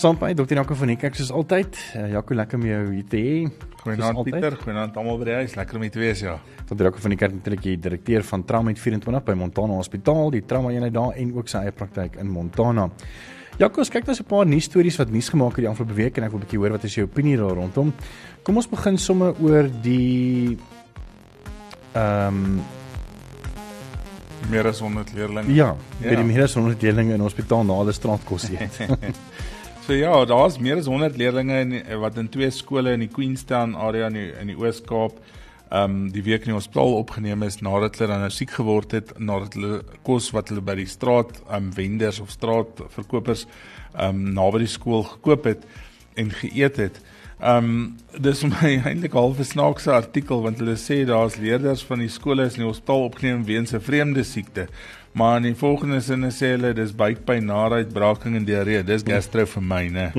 Sampie, dokter Jaco van Niekerk soos altyd. Uh, Jaco, lekker om jou hier te hê. Goeienaand Pieter, goeienaand almal by die huis. Lekker om hier te wees, ja. Dokter Jaco van Niekerk natuurlik die direkteur van Trauma 24 by Montana Hospitaal, die trauma eenheid daar en ook sy eie praktyk in Montana. Jaco, kyk nou so 'n paar nuus stories wat nuus gemaak het die afgelope week en ek wil 'n bietjie hoor wat is jou opinie daar rondom. Kom ons begin sommer oor die ehm um, meer as 100 leerdlinge. Ja, ja. by die meer as 100 leerdlinge in hospitaal na hulle straatkos eet. So ja, daar's meer as 100 leerdlinge wat in twee skole in die Queenstown area in die, in die Oos-Kaap ehm um, die week in die hospitaal opgeneem is nadat hulle dan nou siek geword het nadat hulle kos wat hulle by die straat ehm um, vendors of straatverkopers ehm um, naby die skool gekoop het en geëet het. Ehm um, dis my eintlik half 'n snaakse artikel want hulle sê daar's leerders van die skole is in die hospitaal opgeneem weens 'n vreemde siekte. Maar in die volgende sinne sê hulle dis buikpyn, naait, braaking en diarree. Dis gastro vir my, né?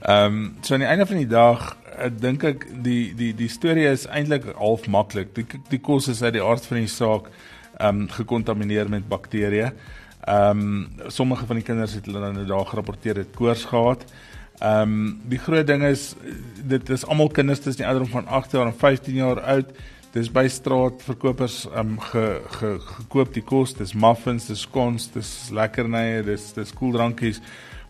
Ehm um, so aan die einde van die dag ek dink ek die die die storie is eintlik half maklik. Die die kos is uit die aard van die saak ehm um, gekontamineer met bakterieë. Ehm um, sommige van die kinders het hulle dan nou daar gerapporteer het koors gehad. Ehm um, die groot ding is dit is almal kinders tussen die ouderdom van 8 jaar en 15 jaar oud dis by straatverkopers um ge, ge gekoop die kos, dis muffins, dis scones, dis lekkernye, dis dis koeldrankies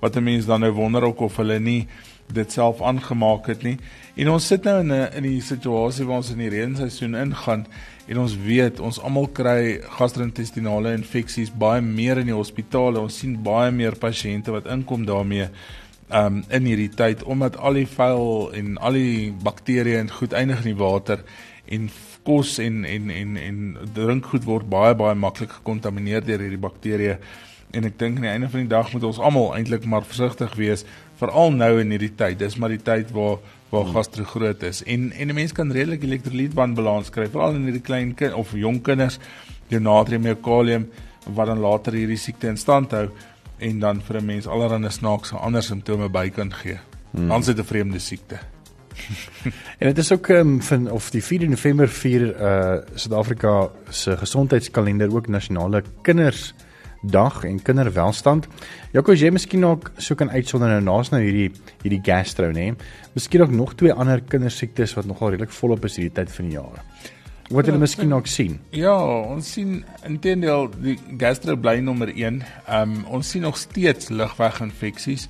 wat 'n mens dan nou wonder ook of hulle nie dit self aangemaak het nie. En ons sit nou in 'n in die situasie waar ons in die reenseisoen ingaan en ons weet ons almal kry gastro-intestinale infeksies baie meer in die hospitale. Ons sien baie meer pasiënte wat inkom daarmee um in hierdie tyd omdat al die vuil en al die bakterieë en goed eindig in die water en kos en en en en drinkgoed word baie baie maklik gekontamineer deur hierdie bakterieë. En ek dink aan die einde van die dag moet ons almal eintlik maar versigtig wees veral nou in hierdie tyd. Dis maar die tyd waar waar hmm. gastro groot is. En en 'n mens kan redelik elektrolytbalans kry veral in hierdie klein kind of jong kinders jou natrium jou kalium wat dan later hierdie siekte in stand hou en dan vir 'n mens allerlei snaakse ander simptome by kan gee. Hmm. Dan sit 'n vreemde siekte. en dit is ook um, van of die 4 November vier uh Suid-Afrika se gesondheidskalender ook nasionale kindersdag en kinderwelstand. Jaco, jy miskien ook so kan uitsonder nou naas nou hierdie hierdie gastro nê. Miskien ook nog twee ander kindersiektes wat nogal redelik volop is hierdie tyd van die jaar. Wat jy ja, miskien ook sien. Ja, ons sien intendeel die gastro bly nommer 1. Um ons sien nog steeds lugweginfeksies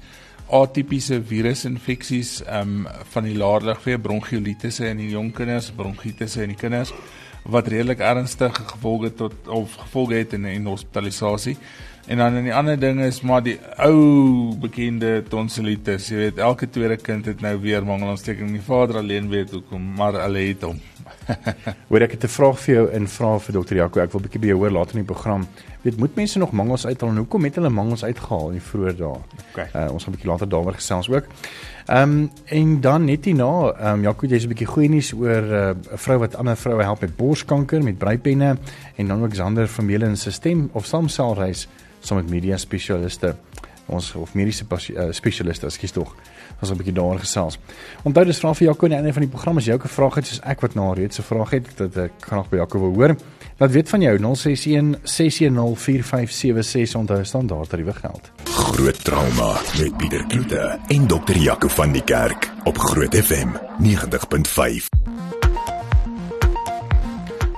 atipiese virusinfeksies um, van die laarligvee bronchiolitisse in die jong kinders, bronkitisse in die kinders wat redelik ernstige gevolge tot of gevolge het in 'n hospitalisasie. En dan 'n ander ding is maar die ou bekende tonsilitis. Jy weet, elke tweede kind het nou weer mangelontsteking. Die vader alleen weet hoekom, maar hulle het hom. Hoor ek het 'n vraag vir jou in vra vir dokter Jaco. Ek wil bietjie by jou hoor later in die program. Weet moet mense nog mangels uithaal en hoekom het hulle mangels uitgehaal in die vroeë dae? Okay. Uh, ons gaan 'n bietjie later daaroor gesels ook. Ehm um, en dan net hierna, ehm um, Jaco, jy's 'n bietjie goeie nuus oor uh, 'n uh, vrou wat ander vroue help met borskanker met breipenne en dan ook Xander Vermeulen se stem of samselreis saam met media spesialiste ons of mediese uh, spesialiste, ekskuus tog ons 'n bietjie daaroor gesels. Onthou dis vra vir Jaco aan die einde van die program as jy ook 'n vraag het soos ek wat na reeds 'n vraag het dat ek graag by Jaco wil hoor. Laat weet van jou 061 610 4576 onthou standaard tariewe geld. Groot trauma met Pieter Kloete en dokter Jaco van die Kerk op Groot FM 90.5.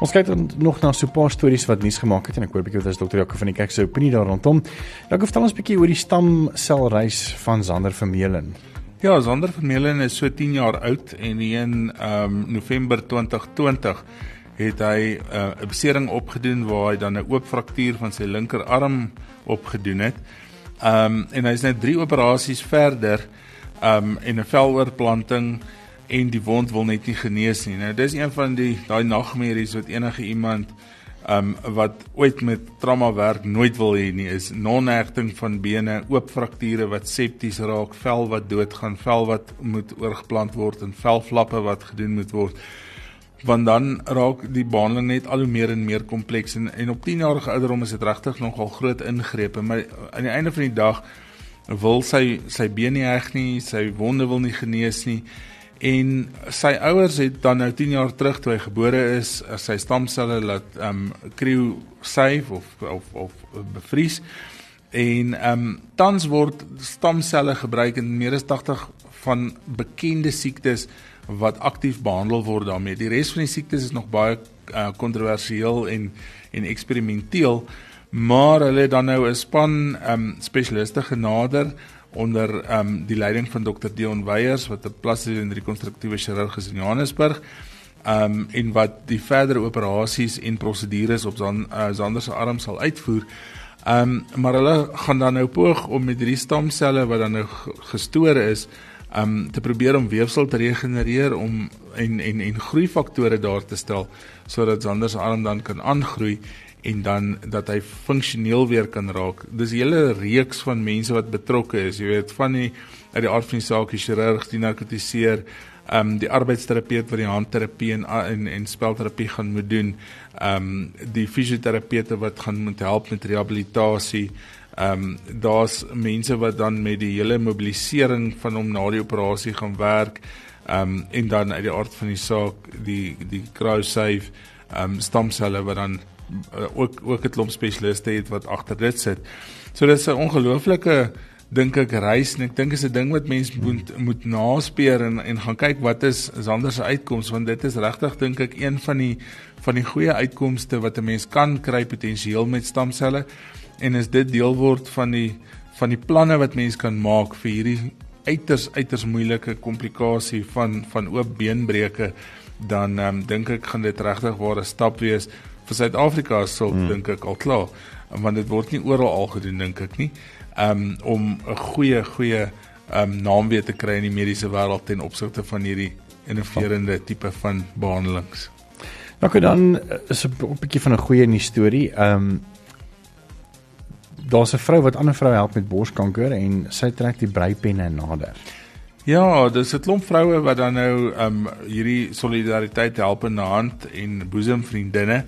Ons kyk dan nog na so 'n paar stories wat nuus gemaak het en ek hoor 'n bietjie wat as dokter Jaco van die Kerk se opinie daar rondom. Jaco vertel ons 'n bietjie oor die stamselreis van Zander Vermeulen. Ja, Zander Vermeulen is so 10 jaar oud en in ehm um, November 2020 het hy uh, 'n uh, besering opgedoen waar hy dan 'n oop fraktuur van sy linkerarm opgedoen het. Ehm um, en hy's nou 3 operasies verder ehm um, en 'n veloorplanting en die wond wil net nie genees nie. Nou dis een van die daai nagmerries wat enige iemand um wat ooit met trauma werk nooit wil hê nie is non-hegting van bene, oop frakture wat septies raak, vel wat doodgaan, vel wat moet oorgeplant word en velvlappe wat gedoen moet word. want dan raak die behandeling net al hoe meer en meer kompleks en en op 10 jarige ouderdom is dit regtig nogal groot ingrepe maar aan die einde van die dag wil sy sy been nie heg nie, sy wonde wil nie genees nie en sy ouers het dan nou 10 jaar terug toe hy gebore is, sy stamselle laat ehm um, krieu save of of of bevries en ehm um, tans word stamselle gebruik in meer as 80 van bekende siektes wat aktief behandel word daarmee. Die res van die siektes is nog baie uh, kontroversieel en en eksperimenteel, maar hulle dan nou 'n span ehm um, spesialiste genader onder ehm um, die leiding van Dr. Dion Weyers wat 'n plasties en rekonstruktiewe chirurg is in Johannesburg. Ehm um, en wat die verdere operasies en prosedures op Zan, uh, Zander se arm sal uitvoer. Ehm um, maar hulle gaan dan nou poog om met hierdie stamselle wat dan nou gestoor is, ehm um, te probeer om weefsel te regenereer om en en en groeifaktore daar te stel sodat Zander se arm dan kan aangroei en dan dat hy funksioneel weer kan raak. Dis 'n hele reeks van mense wat betrokke is, jy weet, van die uit die aard van die saak, die chirurg, die narkotiseer, ehm um, die arbeidsterapeut wat die handterapie en en en spelterapie gaan moet doen, ehm um, die fisioterapeute wat gaan moet help met rehabilitasie. Ehm um, daar's mense wat dan met die hele mobilisering van hom na die operasie gaan werk. Ehm um, en dan uit die aard van die saak, die die cryo save ehm um, stamselle wat dan ook ook 'n klomp spesialiste het wat agter dit sit. So dis 'n ongelooflike dink ek reis en ek dink is 'n ding wat mense moet moet naspeur en en gaan kyk wat is Zander se uitkoms want dit is regtig dink ek een van die van die goeie uitkomste wat 'n mens kan kry potensieel met stamselle en is dit deel word van die van die planne wat mens kan maak vir hierdie uiters uiters moeilike komplikasie van van oop beenbreuke dan um, dink ek gaan dit regtig waar 'n stap wees vir Suid-Afrika sou hmm. dink ek al klaar want dit word nie oral al gedoen dink ek nie um, om 'n goeie goeie um, naam weer te kry in die mediese wêreld ten opsigte van hierdie innoverende tipe van behandelings. Nou okay, dan eh, is 'n bietjie van 'n goeie nuus storie. Ehm um, daar's 'n vrou wat ander vroue help met borskanker en sy trek die breipenne nader. Ja, dis 'n klomp vroue wat dan nou ehm um, hierdie solidariteit help in hand en boesemvriendinne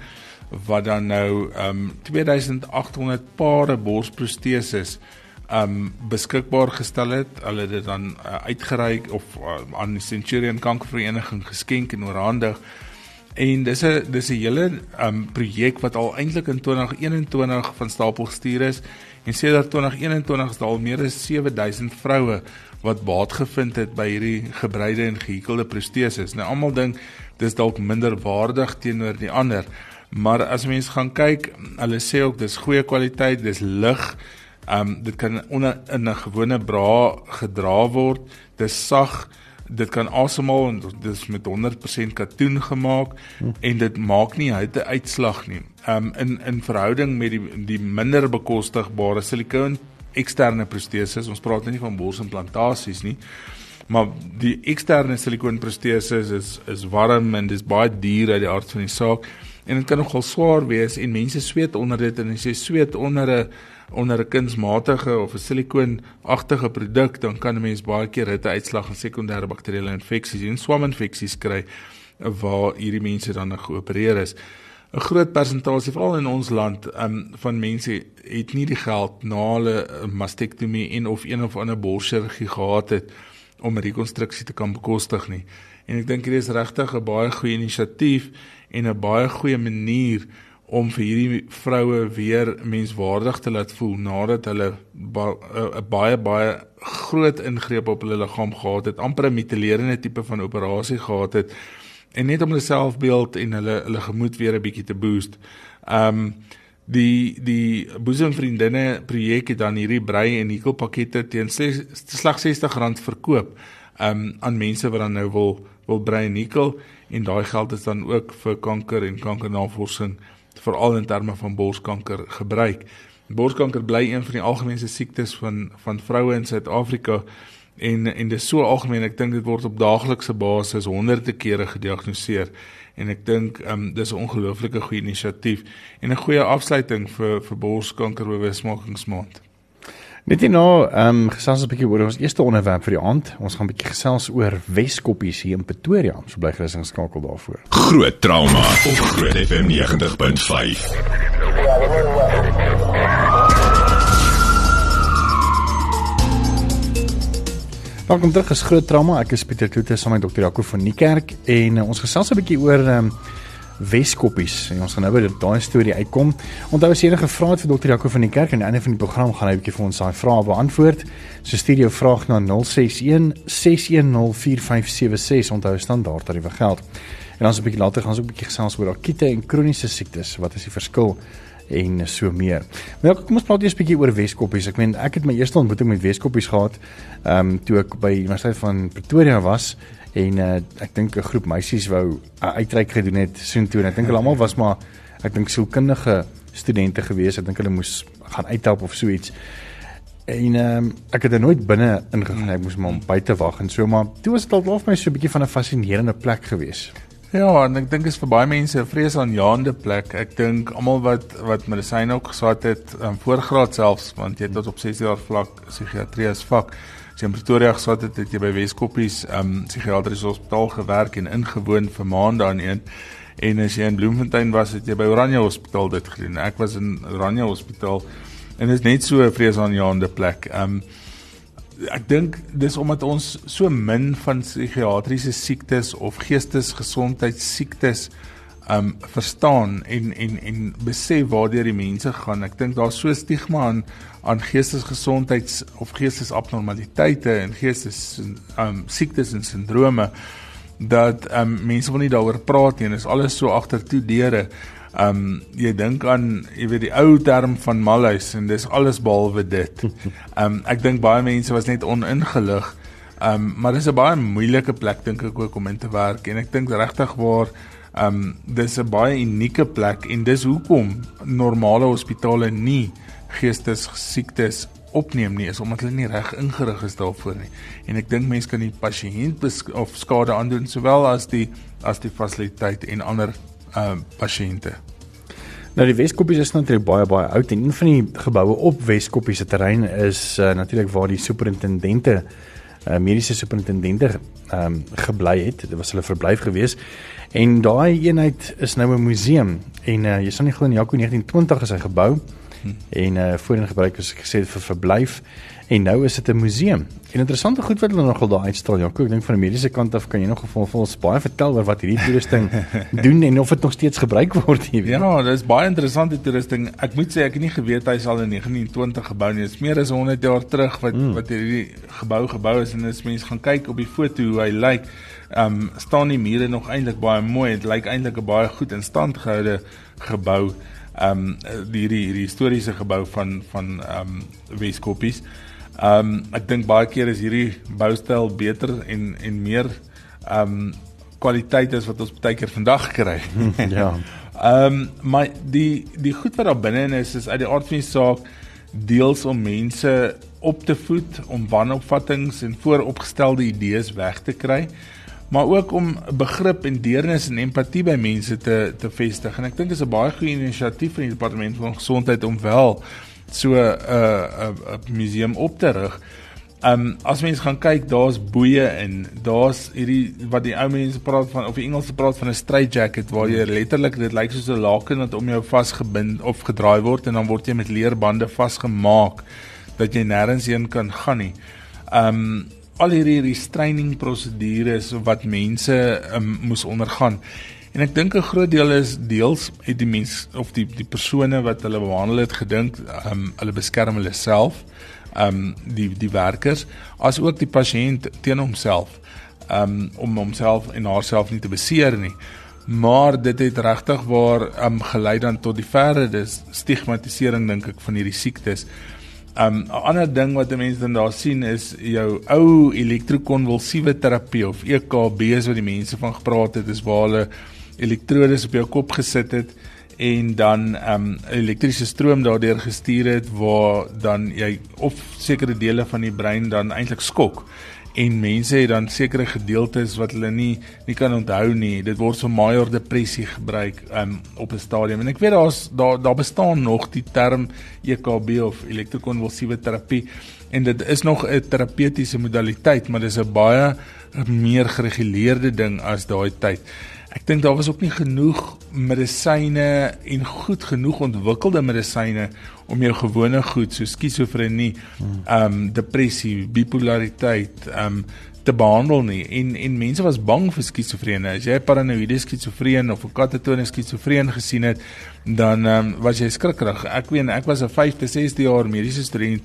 wat dan nou ehm um, 2800 pare borsproteses ehm um, beskikbaar gestel het. Hulle het dit dan uh, uitgereik of uh, aan die Centurion Kankervereniging geskenk en oorhandig. En dis 'n dis 'n hele ehm um, projek wat al eintlik in 2021 van stapel gestuur is en sedert 2021 is daar al meer as 7000 vroue wat baat gevind het by hierdie gebreide en gehekelde proteses. Nou almal dink dis dalk minder waardig teenoor die ander. Maar as mens gaan kyk, hulle sê ook dis goeie kwaliteit, dis lig. Um dit kan onder in 'n gewone bra gedra word. Dis sag. Dit kan asemhaal en dis met 100% katoen gemaak en dit maak nie hitte uitslag nie. Um in in verhouding met die die minder bekostigbare silikoon eksterne proteses, ons praat nie van borsimplantasies nie. Maar die eksterne silikoon proteses is is warm en dis baie duur uit die aard van die saak en dit kan nogal swaar wees en mense sweet onder dit en as jy sweet onder 'n onder 'n kunsmatige of 'n silikoonagtige produk dan kan 'n mens baie keer hitte uitslag en sekondêre bakterieële infeksies en swaminfeksies kry waar hierdie mense dan geopereer is. 'n Groot persentasie veral in ons land um, van mense het nie die geld na hulle mastektomie en of een of ander borschirurgie gehad het om rekonstruksie te kan bekostig nie. En ek dink dit is regtig 'n baie goeie inisiatief en 'n baie goeie manier om vir hierdie vroue weer menswaardig te laat voel nadat hulle 'n ba baie baie groot ingreep op hulle liggaam gehad het, amper 'n mutilerende tipe van operasie gehad het en net om hulle selfbeeld en hulle hulle gemoed weer 'n bietjie te boost. Um die die boesemvriendinne projek het dan hierdie brei en hikel pakkette teen slegs R60 verkoop um aan mense wat dan nou wil wil brei en hikel en daai geld is dan ook vir kanker en kankernavorsing veral in terme van borskanker gebruik. Borskanker bly een van die algemeenste siektes van van vroue in Suid-Afrika en en dit is so algemeen ek dink dit word op daaglikse basis honderde kere gediagnoseer en ek dink um, dis 'n ongelooflike goeie inisiatief en 'n goeie afsluiting vir vir borskanker bewusmakingsmaand. Net hierna, ehm um, gesels 'n bietjie oor ons eerste onderwerp vir die aand. Ons gaan 'n bietjie gesels oor Weskoppies hier in Pretoria. So bly gerus ingeskakel daarvoor. Groot trauma op Groot FM 90.5. Welkom terug is Groot Trauma. Ek is Pieter Kloete saam met Dr. Jaco van Niekerk en uh, ons gesels 'n bietjie oor ehm um, Weskoppies en ons gaan nou by daai storie uitkom. Onthou as jy enige vrae het vir Dr. Jaco van die kerk aan die einde van die program gaan hy 'n bietjie vir ons daai vrae beantwoord. So stuur jou vraag na 061 610 4576 onthou standaard tariewe geld. En ons 'n bietjie later gaan ons ook 'n bietjie gesels oor akute en kroniese siektes. Wat is die verskil? en so meer. Maar ja, kom ons praat eers 'n bietjie oor Weskoppies. Ek meen ek het my eerste ontmoeting met Weskoppies gehad ehm um, toe ek by Universiteit van Pretoria was en uh, ek dink 'n groep meisies wou 'n uitreik gedoen het soontoe en ek dink hulle almal was maar ek dink sielkundige studente gewees. Ek dink hulle moes gaan uithelp of so iets. En um, ek het er nooit binne ingegaan. Ek moes maar buite wag en so maar toe was dit al half my so 'n bietjie van 'n fascinerende plek gewees. Ja, en ek dink is vir baie mense 'n vreesaanjaende plek. Ek dink almal wat wat medisyne ook geswat het, um, voorgraad selfs, want jy het tot op 6 jaar vlak psigiatrie as vak As jy in Pretoria gesit het, het jy by Weskoppies um psigiatriese hospitaal gewerk en ingewoon vir maande aan een. En as jy in Bloemfontein was, het jy by Oranje Hospitaal dit gedoen. Ek was in Oranje Hospitaal en dit is net so 'n vreesaanjaende plek. Um ek dink dis omdat ons so min van psigiatriese siektes of geestesgesondheidssiektes um verstaan en en en besef waartoe die mense gaan. Ek dink daar's so stigma aan aan geestesgesondheids of geestesabnormaliteite en geestes um siektes en sindrome dat um mense wil nie daaroor praat nie en is alles so agter toe deure. Um jy dink aan jy weet die ou term van malhuis en dis alles behalwe dit. Um ek dink baie mense was net oningelig. Um maar dis 'n baie moeilike plek dink ek ook om in te werk en ek dink regtig waar Um dis 'n baie unieke plek en dis hoekom normale hospitale nie geestesiektes opneem nie is omdat hulle nie reg ingerig is daarvoor nie. En ek dink mense kan die pasiënt of skade aandoen sowel as die as die fasiliteit en ander um pasiënte. Nou die Weskoppies is natuurlik baie baie oud en een van die geboue op Weskoppies se terrein is uh, natuurlik waar die superintendente uh, mediese superintendente ehm um, gebly het. Dit was hulle verblyf geweest En daai eenheid is nou 'n museum. En uh, jy sal nie glo in Jaco 1920 is hy gebou. Hm. en uh, voorheen gebruik is gesê vir verblyf en nou is dit 'n museum. En interessante goed wat hulle nogal daar uitstal Jaco, ek dink van die mediese kant af kan jy nog vir ons baie vertel oor wat hierdie toerusting doen en of dit nog steeds gebruik word hier. Ja, dit is baie interessante toerusting. Ek moet sê ek het nie geweet hy sal in 1920 gebou nie. Dit is meer as 100 jaar terug wat mm. wat hierdie gebou gebou is en as mense gaan kyk op die foto hoe hy lyk like, ehm um, staan die mure nog eintlik baie mooi. Dit lyk eintlik 'n baie goed in stand gehoude gebou. Ehm um, hierdie hierdie historiese gebou van van ehm um, Weskoppies. Ehm um, ek dink baie keer is hierdie boustyl beter en en meer ehm um, kwaliteit as wat ons baie keer vandag kry. ja. Ehm um, maar die die goed wat daar binne is is uit die aard van die saak deels om mense op te voed om wanopvattinge en vooropgestelde idees weg te kry maar ook om begrip en deernis en empatie by mense te te vestig. En ek dink dit is 'n baie goeie inisiatief van die departement van gesondheid om wel so 'n uh, 'n uh, museum op te rig. Um as mens gaan kyk, daar's boeye en daar's hierdie wat die ou mense praat van of die Engelse praat van 'n straight jacket waar jy letterlik dit lyk soos 'n laken wat om jou vasgebind of gedraai word en dan word jy met leerbande vasgemaak dat jy nêrens heen kan gaan nie. Um al hierdie restraining prosedures wat mense um, moes ondergaan. En ek dink 'n groot deel is deels het die mens of die die persone wat hulle behandel het gedink, um, hulle beskerm hulle self, um die die werkers, as ook die pasiënt teen homself, um om homself en haarself nie te beseer nie. Maar dit het regtig waar um gelei dan tot die verdere stigmatisering dink ek van hierdie siektes. Um 'n ander ding wat mense dan daar sien is jou ou elektrokonvulsiewe terapie of EKB is wat die mense van gepraat het is waar hulle elektrodes op jou kop gesit het en dan um elektriese stroom daardeur gestuur het waar dan jy of sekere dele van die brein dan eintlik skok en mense het dan sekere gedeeltes wat hulle nie nie kan onthou nie. Dit word vir major depressie gebruik um, op 'n stadium. En ek weet daar's daar daar bestaan nog die term EKB of elektrokonvulsiewe terapie en dit is nog 'n terapeutiese modaliteit, maar dis 'n baie meer gereguleerde ding as daai tyd. Ek dink daar was ook nie genoeg medisyne en goed genoeg ontwikkelde medisyne om jou gewone goed so skizofrenie, ehm um, depressie, bipolariteit, ehm um, te behandel nie. En en mense was bang vir skizofrenie. As jy paranoïde skizofreen of 'n katatoniese skizofreen gesien het, dan um, was jy skrikkerig. Ek weet ek was 'n 5de, 6de jaar mediese student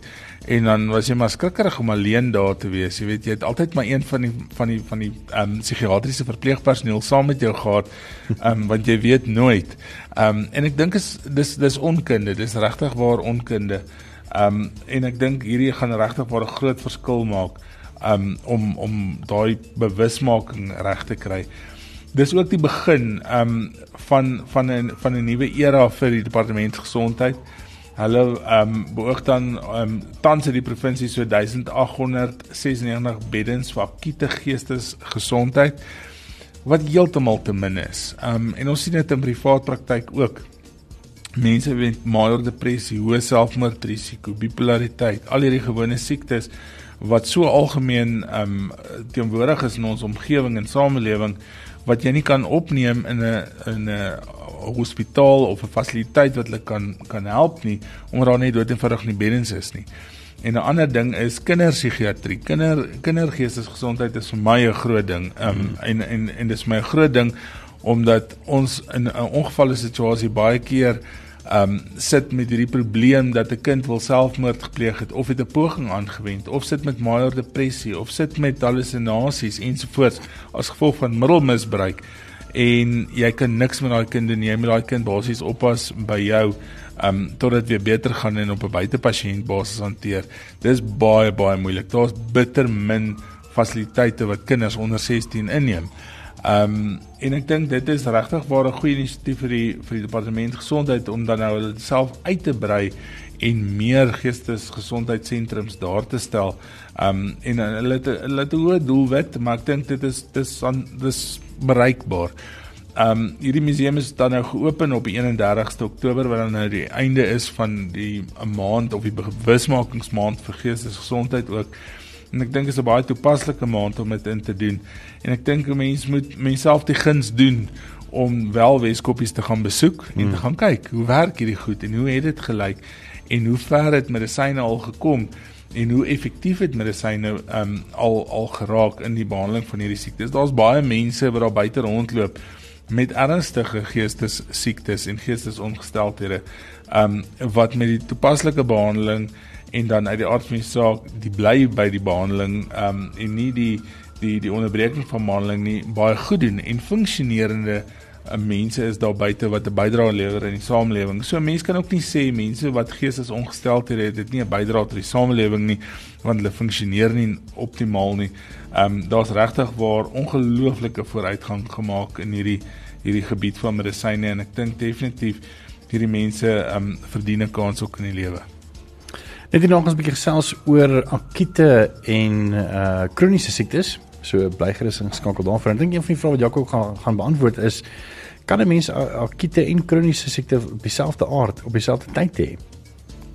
en dan was jy maar skrikkerig om alleen daar te wees. Jy weet jy het altyd maar een van die van die van die ehm um, psigiatriese verpleegpersoneel saam met jou gehad. Ehm um, want jy weet nooit. Ehm um, en ek dink is dis dis onkunde. Dis regtig waar onkunde. Ehm um, en ek dink hierdie gaan regtig waar 'n groot verskil maak um, om om daai bewusmaking reg te kry. Dis ook die begin um van van 'n van 'n nuwe era vir die departement gesondheid. Hulle um beoog dan um tans in die provinsie so 1896 beddens vir akute geestesgesondheid wat heeltemal te min is. Um en ons sien dit in privaat praktyk ook. Mense met major depressie, hoë selfmoordrisiko, bipolariteit, al hierdie gewone siektes wat so algemeen um teenwoordig is in ons omgewing en samelewing wat jy nie kan opneem in 'n in 'n hospitaal of 'n fasiliteit wat hulle kan kan help nie omdat daar net dood eenvoudig nie beddens is nie. En 'n ander ding is kinderpsigiatrie. Kinder kindergeestesgesondheid is vir my 'n groot ding. Um hmm. en en en dis my groot ding omdat ons in 'n ongevalle situasie baie keer um sit met hierdie probleem dat 'n kind wil selfmoord gepleeg het of het 'n poging aangewend of sit met major depressie of sit met hallusinasies ensovoorts as gevolg van middelmisbruik. En jy kan niks met daai kind doen jy moet daai kind basies oppas by jou um totdat weer beter gaan en op 'n buitepasiënt basis hanteer. Dis baie baie moeilik. Daar's bitter min fasiliteite wat kinders onder 16 inneem Ehm um, en ek dink dit is regtig waar 'n goeie inisiatief vir die vir die departement gesondheid om dan nou hulle self uit te brei en meer geestesgesondheidsentrums daar te stel. Ehm um, en hulle hulle het 'n hoë doelwit, maar ek dink dit is dis aan dis bereikbaar. Ehm um, hierdie museum is dan nou geopen op die 31ste Oktober wat dan nou die einde is van die 'n maand of die bewusmakingsmaand vir geestesgesondheid ook. En ek dink is 'n baie toepaslike maand om dit in te doen. En ek dink 'n mens moet menself die guns doen om wel Weskoppies te gaan besoek en hmm. te gaan kyk hoe werk hierdie goed en hoe het dit gelyk en hoe ver het medisyne al gekom en hoe effektief het medisyne um, al al geraak in die behandeling van hierdie siektes. Daar's baie mense wat daar buite rondloop met ernstige geestes siektes en geestesongesteldhede um wat met die toepaslike behandeling en dan uit die aard van die saak die bly by die behandeling um en nie die die die onderbreking van behandeling nie baie goed doen en funksionerende uh, mense is daar buite wat 'n bydrae lewer in die samelewing. So mense kan ook nie sê mense wat geestesongesteldhede het, dit nie 'n bydrae tot die samelewing nie want hulle funksioneer nie optimaal nie. Um daar's regtig waar ongelooflike vooruitgang gemaak in hierdie hierdie gebied van medisyne en ek dink definitief hierdie mense um verdien 'n kans ook in die lewe. Net nog ons 'n bietjie gesels oor akute en uh kroniese siektes. So bly gerus ingeskakel daarvoor. Ek dink een van die vrae wat Jaco gaan gaan beantwoord is kan 'n mens akute en kroniese siekte op dieselfde aard op dieselfde tyd hê?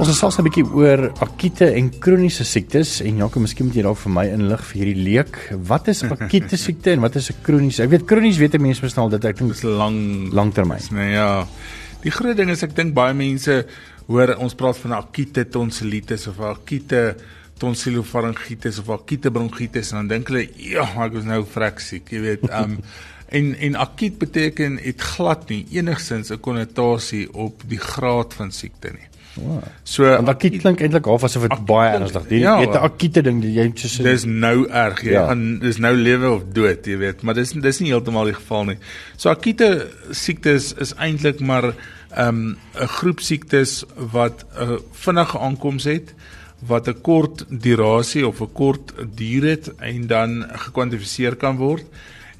Ons gesels 'n bietjie oor akute en kroniese siektes en Jaco, miskien moet jy dalk vir my inlig vir hierdie leek. Wat is akute siekte en wat is 'n kroniese? Ek weet kronies weet mense verstaan dit ek dink dis lang langtermyn. Nee, ja. Die groot ding is ek dink baie mense hoor ons praat van akute tonsilitis of akute tonsillofaringitis of akute bronkietis en dan dink hulle ja, ek is nou vrek siek, jy weet. Um en en akuut beteken dit glad nie enigsins 'n konnotasie op die graad van siekte nie. Wow. So want akut klink eintlik half asof dit baie ernstig. Jy ja, het 'n akute ding, jy het so Dis nou erg. Jy ja. gaan dis nou lewe of dood, jy weet, maar dis dis nie heeltemal die geval nie. So akute siektes is eintlik maar 'n um, groep siektes wat 'n uh, vinnige aankoms het wat 'n kort durasie of 'n kort duur het en dan gekwantifiseer kan word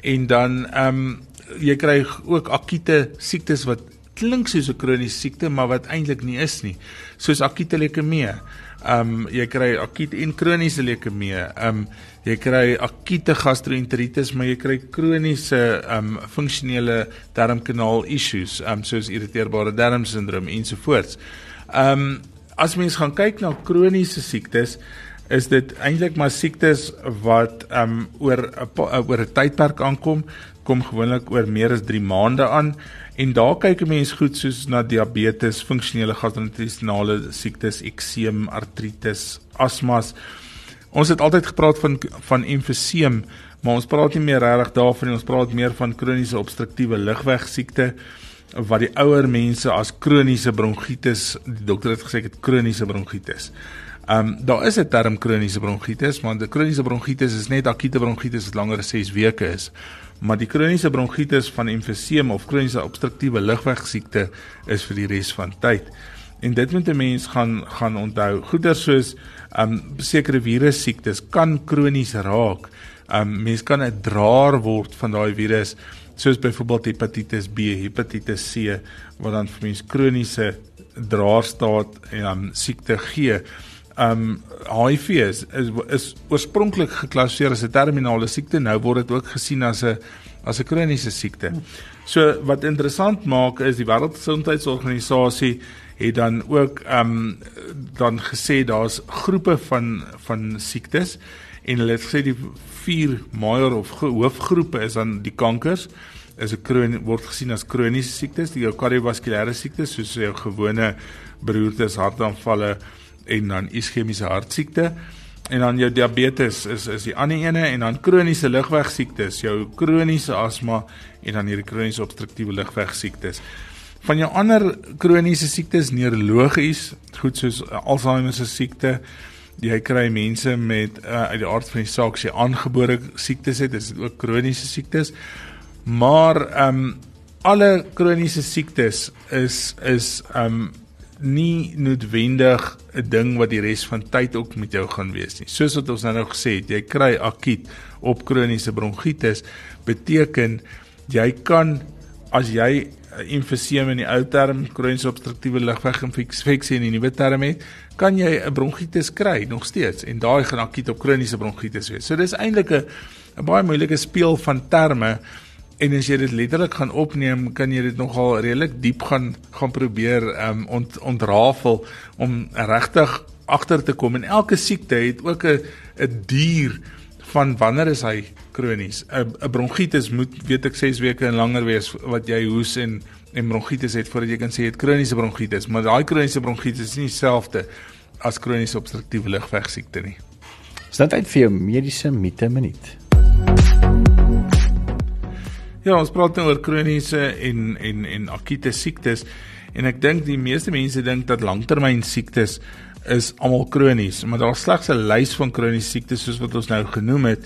en dan ehm um, jy kry ook akute siektes wat klink soos 'n kroniese siekte maar wat eintlik nie is nie soos akute leukemie. Ehm um, jy kry akute en kroniese leukemie. Ehm um, jy kry akute gastroenteritis maar jy kry kroniese ehm um, funksionele darmkanaal issues, ehm um, soos irriteerbare darmsindroom ensovoorts. Ehm um, as mens gaan kyk na kroniese siektes is dit eintlik maar siektes wat ehm um, oor 'n oor 'n tydperk aankom, kom gewoonlik oor meer as 3 maande aan en daar kyk 'n mens goed soos na diabetes, funksionele gastrointestinale siektes, ekseem, artritis, asmas. Ons het altyd gepraat van van emfyseem, maar ons praat nie meer regtig daarvan nie, ons praat meer van kroniese obstruktiewe lugweegsiekte wat die ouer mense as kroniese bronkietis, die dokter het gesê ek het kroniese bronkietis. Ehm um, daar is 'n term kroniese bronkietis, maar die kroniese bronkietis is net akute bronkietis wat langer as 6 weke is. Maar die kroniese bronkietis van emfyseem of kroniese obstruktiewe lugweegsiekte is vir die res van tyd. En dit moet 'n mens gaan gaan onthou. Goeie soos ehm um, sekere virus siektes kan kronies raak. Ehm um, mens kan 'n draer word van daai virus soos byvoorbeeld hepatitis B, hepatitis C wat dan vir mense kroniese draerstaat en dan siekte gee. Um HIV is is, is oorspronklik geklassifiseer as 'n terminale siekte, nou word dit ook gesien as 'n as 'n kroniese siekte. So wat interessant maak is die Wêreldgesondheidsorganisasie het dan ook um dan gesê daar's groepe van van siektes en hulle het gesê die vier major of hoofgroepe is dan die kankers is 'n kroon word gesien as kroniese siektes, die kardiovaskulêre siektes soos jou gewone beroertes, hartaanvalle en dan iskemiese hartsiekte. En dan jou diabetes is is die ander ene en dan kroniese lugweegsiektes, jou kroniese asma en dan hierdie kroniese obstruktiewe lugweegsiektes. Van jou ander kroniese siektes neurologies, goed soos Alzheimer se siekte, jy kry mense met uh, uit die aard van die saak se aangebore siektes het, dis ook kroniese siektes. Maar ehm um, alle kroniese siektes is is ehm um, nie noodwendig 'n ding wat die res van tyd ook met jou gaan wees nie. Soos wat ons nou nou gesê het, jy kry akuut op kroniese bronkietis beteken jy kan as jy emfyseem in die ou term kroniese obstruktiewe lugweeginfeksie in die nuwe term het, kan jy 'n bronkietis kry nog steeds en daai gaan akuut op kroniese bronkietis wees. So dis eintlik 'n 'n baie moeilike speel van terme en as jy dit letterlik gaan opneem, kan jy dit nogal redelik diep gaan gaan probeer um ont, ontrafel om regtig agter te kom en elke siekte het ook 'n 'n duur van wanneer is hy kronies? 'n 'n bronkietis moet weet ek 6 weke en langer wees wat jy hoes en en bronkietis het voordat jy kan sê jy het kroniese bronkietis, maar daai kroniese bronkietis is nie dieselfde as kroniese obstruktiewe lugweegsiekte nie. Is dit tyd vir jou mediese mite minuut? Ja, ons praat nou oor kroniese en en en akute siektes en ek dink die meeste mense dink dat langtermyn siektes is almal kronies, maar daar's slegs 'n lys van kroniese siektes soos wat ons nou genoem het.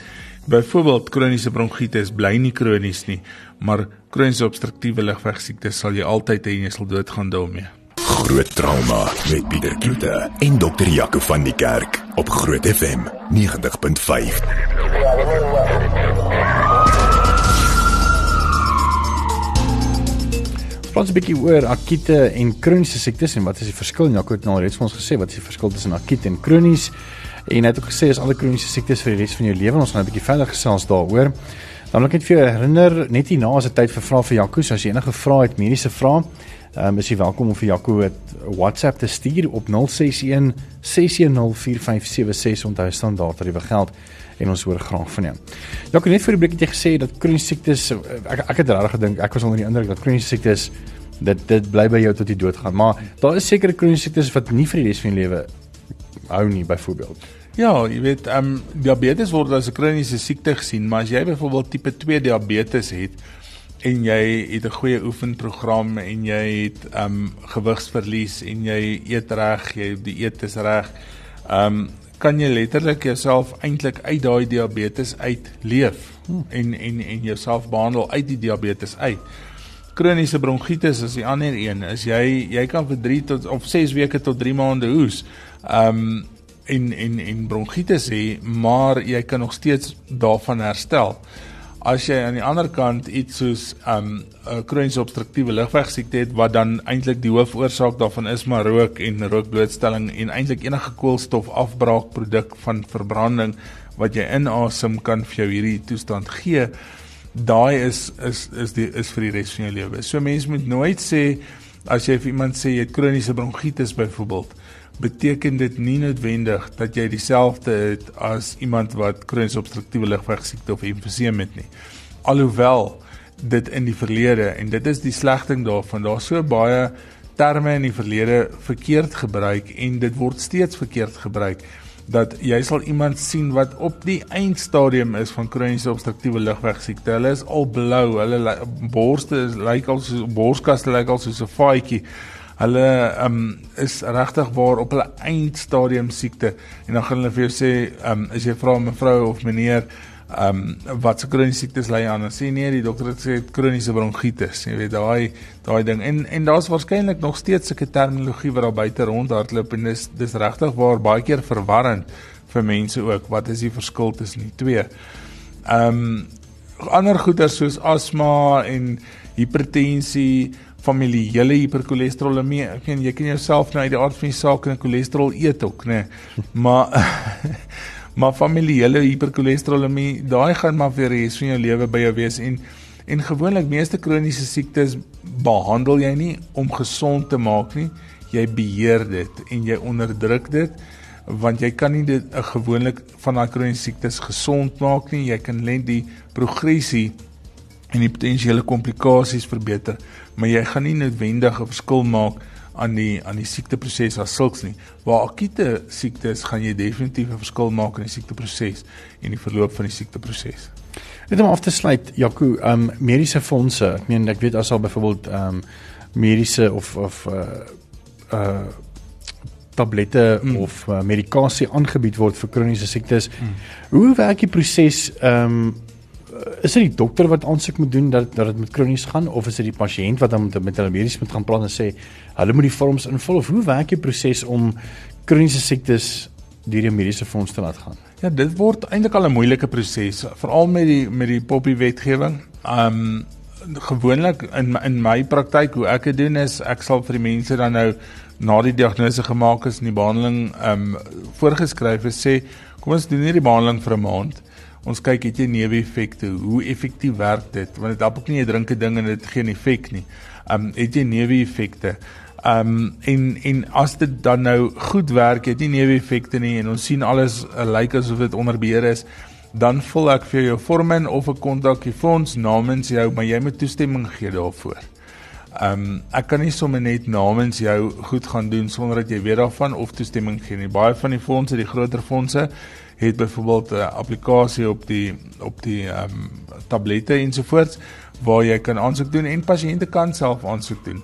Byvoorbeeld kroniese bronkietis bly nie kronies nie, maar kroniese obstruktiewe lugweegsiektes sal jy altyd hê en jy sal doodgaan daarmee. Groot trauma met Pieter Kloete en dokter Jaco van die Kerk op Groot FM 90.5. Praat 'n bietjie oor akute en kroniese siektes en wat is die verskil? Jaco het nou reeds vir ons gesê wat is die verskil tussen akute en kronies? En hy het ook gesê as alle kroniese siektes vir die res van jou lewe, ons gaan 'n bietjie verder gesels daaroor. Dan wil ek net vir jou herinner, net hierna is dit tyd vir vrae vir Jaco, so as jy enige vrae het, mediese vrae, um, is jy welkom om vir Jaco 'n WhatsApp te stuur op 061 610 4576 onthou standaard tariewe geld en ons hoor graag van jou. Ja, het net vir die breek net gesê dat kroniese siektes ek ek het regtig gedink ek was onder die indruk dat kroniese siektes dit dit bly by jou tot jy doodgaan, maar daar is sekere kroniese siektes wat nie vir die res van jou lewe hou nie byvoorbeeld. Ja, jy weet, ehm um, diabetes word as 'n kroniese siekte gesien, maar as jy byvoorbeeld tipe 2 diabetes het en jy het 'n goeie oefenprogram en jy het um gewigsverlies en jy eet reg, jy die eet is reg. Um kan jy letterlik jouself eintlik uit daai diabetes uit leef hmm. en en en jouself behandel uit die diabetes uit. Kroniese bronkietis is die ander een. Is jy jy kan vir 3 tot of 6 weke tot 3 maande hoes. Um en en en bronkietis hê, maar jy kan nog steeds daarvan herstel. As jy aan die ander kant iets soos um 'n kroniese obstruktiewe lugweegsiekte het wat dan eintlik die hoofoorsaak daarvan is maar rook en rookblootstelling en eintlik enige koolstofafbraakproduk van verbranding wat jy inasem kan vir jou hierdie toestand gee, daai is is is die is vir die res van jou lewe. So mense moet nooit sê as jy vir iemand sê jy het kroniese bronkietis byvoorbeeld beteken dit nie noodwendig dat jy dieselfde het as iemand wat kroniese obstruktiewe lugweegsiekte of emfyseem het nie. Alhoewel dit in die verlede en dit is die slegting daarvan, daar so baie terme in die verlede verkeerd gebruik en dit word steeds verkeerd gebruik dat jy sal iemand sien wat op die eindstadium is van kroniese obstruktiewe lugweegsiekte. Hulle is al blou, hulle borste lyk al soos borskaste lyk al soos 'n faadjie hulle um, is regtig waar op hulle eindstadium siekte. En dan gaan hulle vir jou sê um, as jy vra mevrou of meneer um, wat se kroniese siektes ly aan dan sê nee die dokter het sê kroniese bronkietis jy weet daai daai ding. En en daar's waarskynlik nog steeds sulke terminologie wat daar buite rondhardloop en dis dis regtig waar baie keer verwarrend vir mense ook. Wat is die verskil tussen die twee? Um, ander goeie soos asma en hipertensie familiele hiperkolesterolemie. Ek meen jy kan jouself nou uit die aard van die saak en cholesterol eet ook, nê. Nee. Maar maar familiele hiperkolesterolemie, daai gaan maar vir res van jou lewe by jou wees en en gewoonlik meeste kroniese siektes behandel jy nie om gesond te maak nie. Jy beheer dit en jy onderdruk dit want jy kan nie dit eh, gewoonlik van daai kroniese siektes gesond maak nie. Jy kan net die progressie en die potensiële komplikasies verbeter maar jy gaan nie noodwendig 'n verskil maak aan die aan die siekteproses as sulks nie. Waar akute siektes gaan jy definitief 'n verskil maak in die siekteproses en die verloop van die siekteproses. Net om af te sluit, Jaco, ehm um, mediese fondse, ek meen ek weet as al byvoorbeeld ehm um, mediese of of uh uh tablette mm. of uh, medikasie aangebied word vir kroniese siektes. Mm. Hoe werk die proses ehm um, is dit die dokter wat aansoek moet doen dat dat dit met kronies gaan of is dit die pasiënt wat dan met, met hulle medies moet gaan praat en sê hulle moet die vorms invul of hoe werk die proses om kroniese siektes deur die mediese fonds te laat gaan? Ja, dit word eintlik al 'n moeilike proses, veral met die met die poppy wetgewing. Um gewoonlik in in my praktyk hoe ek dit doen is ek sal vir die mense dan nou na die diagnose gemaak is en die behandeling um voorgeskryf is sê kom ons doen hierdie behandeling vir 'n maand ons kyk het jy neeweffekte? Hoe effektief werk dit? Want dit help ook nie jy drink 'n ding en dit geen effek nie. Um het jy neeweffekte? Um en en as dit dan nou goed werk het jy neeweffekte nie en ons sien alles uh, lyk asof dit onder beheer is dan vul ek vir jou vorm in of 'n kontak die fonds namens jou maar jy moet toestemming gee daarvoor. Um ek kan nie sommer net namens jou goed gaan doen sonder dat jy weet daarvan of toestemming gee nie. Baie van die fondse, die groter fondse, het byvoorbeeld 'n applikasie op die op die ehm um, tablette ensovoorts waar jy kan aansoek doen en pasiënte kan self aansoek doen.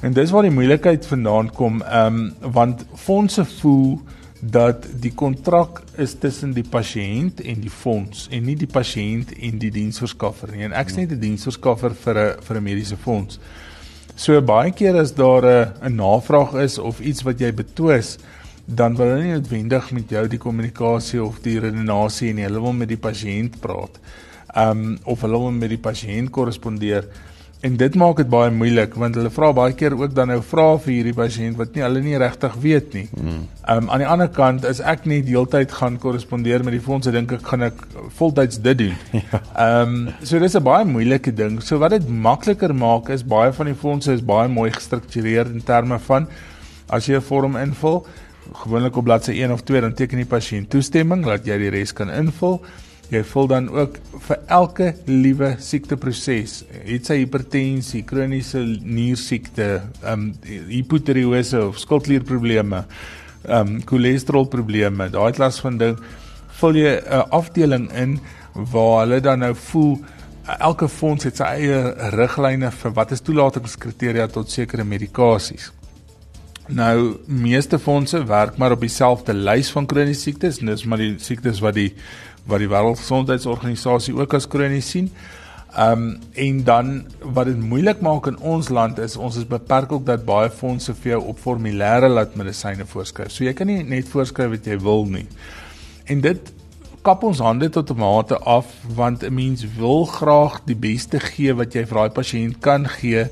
En dis waar die moeilikheid vandaan kom ehm um, want fondse voel dat die kontrak is tussen die pasiënt en die fonds en nie die pasiënt en die diensverskaffer nie. En ek's net 'n diensverskaffer vir 'n vir 'n mediese fonds. So baie keer as daar 'n 'n navraag is of iets wat jy betwis, dan wil hulle nie noodwendig met jou die kommunikasie of die redenasie en hulle wil met die pasiënt praat. Um of hulle wil met die pasiënt korrespondeer. En dit maak dit baie moeilik want hulle vra baie keer ook dan nou vra vir hierdie pasiënt wat nie hulle nie regtig weet nie. Hmm. Um aan die ander kant is ek nie deeltyd gaan korrespondeer met die fondse dink ek gaan ek voltyds dit doen. Ja. Um so dis 'n baie moeilike ding. So wat dit makliker maak is baie van die fondse is baie mooi gestruktureer in terme van as jy 'n vorm invul gewoonlik op bladsy 1 of 2 dan teken die pasiënt toestemming dat jy die res kan invul. Jy vul dan ook vir elke liewe siekteproses, het sy hipertensie, kroniese niersiekte, ehm um, hipotireose of skildklierprobleme, ehm um, cholesterolprobleme, daai klas van ding, vul jy 'n afdeling in waar hulle dan nou voel elke fonds het sy eie riglyne vir wat is toelatingskriteria tot sekere medikasies. Nou meeste fondse werk maar op dieselfde lys van kroniese siektes, dis maar die siektes wat die wat die Wêreldgesondheidsorganisasie ook as kronies sien. Ehm um, en dan wat dit moeilik maak in ons land is ons is beperk ook dat baie fondse vir jou op formulêre laat medisyne voorskryf. So jy kan nie net voorskryf wat jy wil nie. En dit kap ons hande tot 'n mate af want 'n mens wil graag die beste gee wat jy vir daai pasiënt kan gee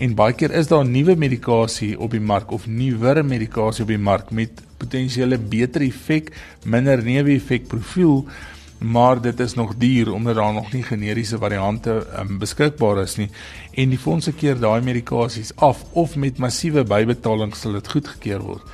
en baie keer is daar nuwe medikasie op die mark of nuwer medikasie op die mark met potensiële beter effek, minder neeweffek profiel, maar dit is nog duur omdat daar nog nie generiese variante um, beskikbaar is nie en die fondse keer daai medikasies af of met massiewe bybetalings sal dit goedgekeur word.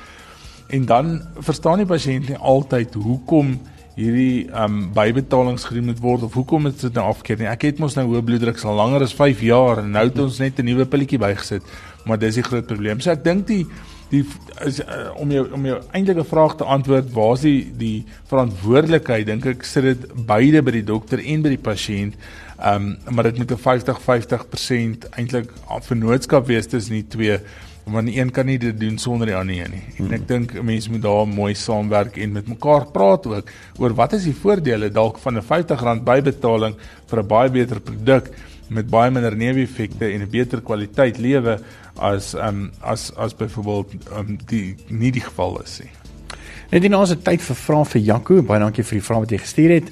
En dan verstaan die pasiënt nie altyd hoekom hierdie ehm um, bybetalings gedoen moet word of hoekom dit nou afkeer nie. Ek het mos nou hoë bloeddruk al langer as 5 jaar en nou het ons net 'n nuwe pilletjie bygesit, maar dis die groot probleem. So ek dink die die is, uh, om jou om jou eintlike vraag te antwoord, waar is die die verantwoordelikheid? Dink ek sit dit beide by die dokter en by die pasiënt. Ehm um, maar dit moet 'n 50-50% eintlik vennootskap wees tussen die twee want die een kan nie dit doen sonder die ander nie. En ek dink mense moet daar mooi saamwerk en met mekaar praat ook oor wat is die voordele dalk van 'n R50 bybetaling vir 'n baie beter produk met baie minder neeweffekte en 'n beter kwaliteit lewe as um as as byvoorbeeld um die nie die geval is nie. Net die naaste tyd vir vrae vir Jaco, baie dankie vir die vrae wat jy gestuur het.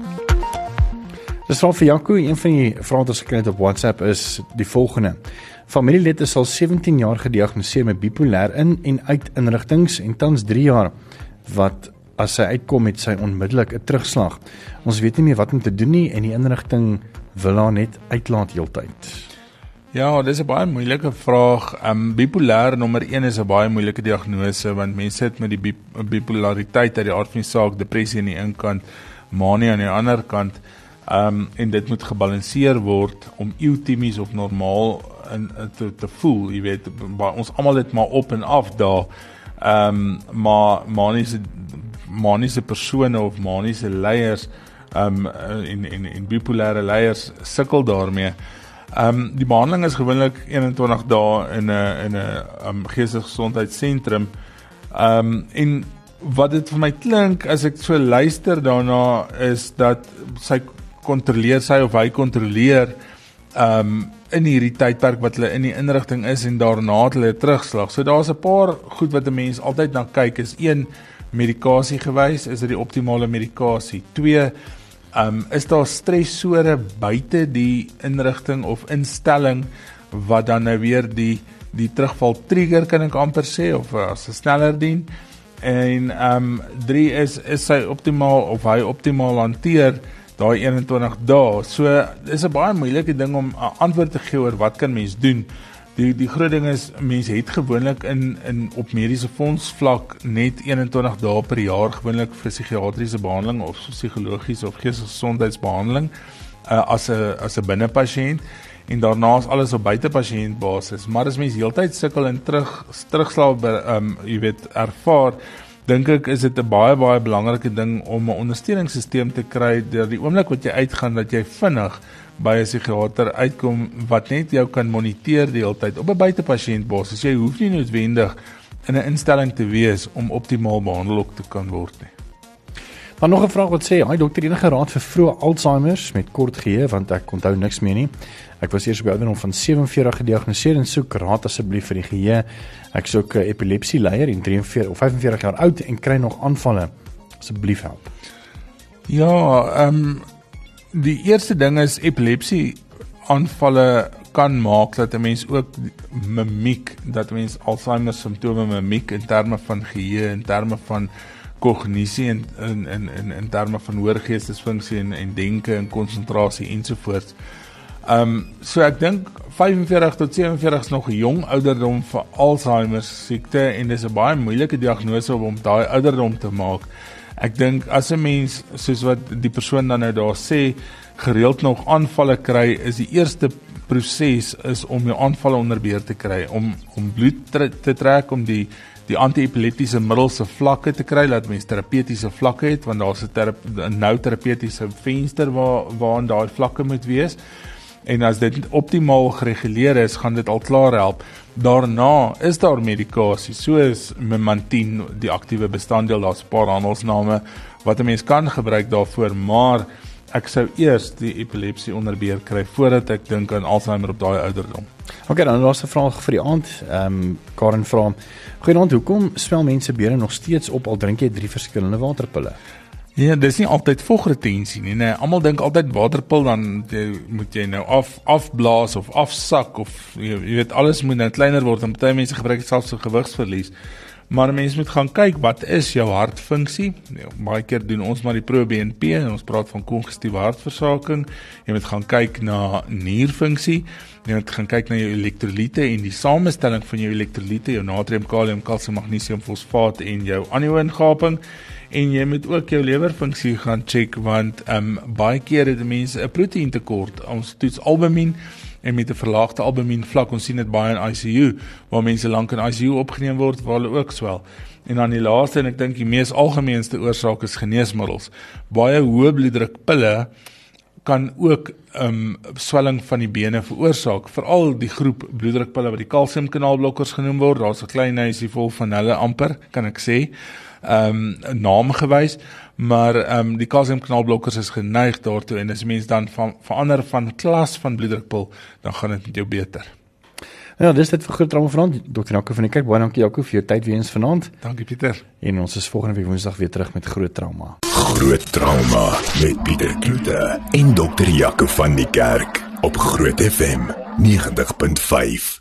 Dis van vir Jaco, een van die vrae wat ons gekry het op WhatsApp is die volgende. Familielid is al 17 jaar gediagnoseer met bipolêr in en uit inrigtinge en tans 3 jaar wat as hy uitkom met sy onmiddellik 'n terugslag. Ons weet nie meer wat om te doen nie en die inrigting wil haar net uitlaat heeltyd. Ja, dis 'n baie moeilike vraag. Ehm um, bipolêr nommer 1 is 'n baie moeilike diagnose want mense sit met die bipolariteit uit die aard van die saak, depressie aan die een kant, manie aan die ander kant. Ehm um, en dit moet gebalanseer word om eutemies of normaal in, in te te voel, jy weet, ons almal het maar op en af daar. Ehm um, maar maniese maniese persone of maniese leiers ehm um, in in in bipolêre leiers sukkel daarmee. Ehm um, die behandeling is gewoonlik 21 dae in 'n in 'n um, geestesgesondheidssentrum. Ehm um, en wat dit vir my klink as ek so luister daarna is dat sy kontroleer sy of hy kontroleer um in hierdie tydperk wat hulle in die inrigting is en daarna het hulle terugslag. So daar's 'n paar goed wat 'n mens altyd na kyk is een medikasie gewys, is dit die optimale medikasie? 2 um is daar stresore buite die inrigting of instelling wat dan nou weer die die terugval trigger kan ek amper sê of as 'n sneller dien? En um 3 is is sy optimaal of hy optimaal hanteer daai 21 dae. So dis 'n baie moeilike ding om 'n antwoord te gee oor wat kan mens doen. Die die groot ding is mense het gewoonlik in in op mediese fonds vlak net 21 dae per jaar gewoonlik vir psigiatriese behandeling of psigologiese of geestesgesondheidsbehandeling uh, as 'n as 'n binnepasiënt en daarna is alles op buitepasiënt basis. Maar as mens heeltyd sukkel en terug terugslaap ehm um, jy weet ervaar dink ek is dit 'n baie baie belangrike ding om 'n ondersteuningssisteem te kry deur die oomblik wat jy uitgaan dat jy vinnig by 'n psigiater uitkom wat net jou kan moniteer die hele tyd op 'n buitepasiënt basis. Jy hoef nie noodwendig in 'n instelling te wees om optimaal behandel te kan word nie. Dan nog 'n vraag wat sê, "Haai dokter, enige raad vir vroeë Alzheimer met kort geheue want ek onthou niks meer nie." Ek was eers op ouderdom van 47 gediagnoseer en soek raad asseblief vir die geheue. Ek soek 'n epilepsie leier en 43 of 45 jaar oud en kry nog aanvalle. Asseblief help. Ja, ehm um, die eerste ding is epilepsie aanvalle kan maak dat 'n mens ook mimiek, dat mens Alzheimer simptome mimiek in terme van geheue, in terme van kognisie en in in in in terme van hoorgeestesfunksie en en denke en konsentrasie ensovoorts. Ehm um, so ek dink 45 tot 47 is nog 'n jong ouderdom vir Alzheimer siekte en dis 'n baie moeilike diagnose om daai ouderdom te maak. Ek dink as 'n mens soos wat die persoon dan nou daar sê gereeld nog aanvalle kry, is die eerste proses is om jou aanvalle onder beheer te kry, om om bloed te trek om die die antiepileptiese middels se vlakke te kry dat mens terapeutiese vlakke het want daar's 'n nou terapeutiese venster waar waaraan daai vlakke moet wees en as dit optimaal gereguleer is, gaan dit al klaar help. Daarna is daar medikasie soos memantine, die aktiewe bestanddeel, daar's 'n paar handelsname wat 'n mens kan gebruik daarvoor, maar ek sou eers die epilepsie onder beheer kry voordat ek dink aan Alzheimer op daai ouderdom. OK, dan laaste vraag vir die aand. Ehm um, Karen vra: "Goeienaand, hoekom swel mense bene nog steeds op al drink jy drie verskillende waterpille?" Ja, dis nie altyd vogretensie nie, nee. Almal dink altyd waterpil dan jy, moet jy nou af afblaas of afsak of jy, jy weet alles moet nou kleiner word en baie mense gebruik dit selfs vir gewigsverlies. Maar mense moet gaan kyk wat is jou hartfunksie? Ja, baie keer doen ons maar die proBNP en ons praat van kongestiewe hartversaking. Jy moet gaan kyk na nierfunksie. Jy moet gaan kyk na jou elektrolyte en die samestelling van jou elektrolyte, jou natrium, kalium, kalsium, magnesium, fosfaat en jou aniongaping en jy moet ook jou lewerfunksie gaan check want ehm um, baie keer het mense 'n proteïentekort. Ons toets albumin en met 'n verlaagde albumin vlak ons sien dit baie in ICU waar mense lank in ICU opgeneem word waar hulle ook swel. En dan die laaste en ek dink die mees algemeenste oorsaak is geneesmiddels. Baie hoë bloeddrukpille kan ook ehm um, swelling van die bene veroorsaak, veral die groep bloeddrukpille wat die kalsiumkanaalblokkers genoem word. Daar's 'n klein huisie vol van hulle amper, kan ek sê ehm um, naam gewys, maar ehm um, die kalsiumknalblokkers is geneig daartoe en as mens dan van verander van klas van bloeddrukpil, dan gaan dit met jou beter. Ja, dis dit vir groot trauma vanaand. Dr. Jaco van die kerk, baie dankie Jaco vir jou tyd weer eens vanaand. Dankie Pieter. En ons is volgende week Woensdag weer terug met groot trauma. Groot trauma met Pieter Kloete en Dr. Jaco van die kerk op Groot FM 90.5.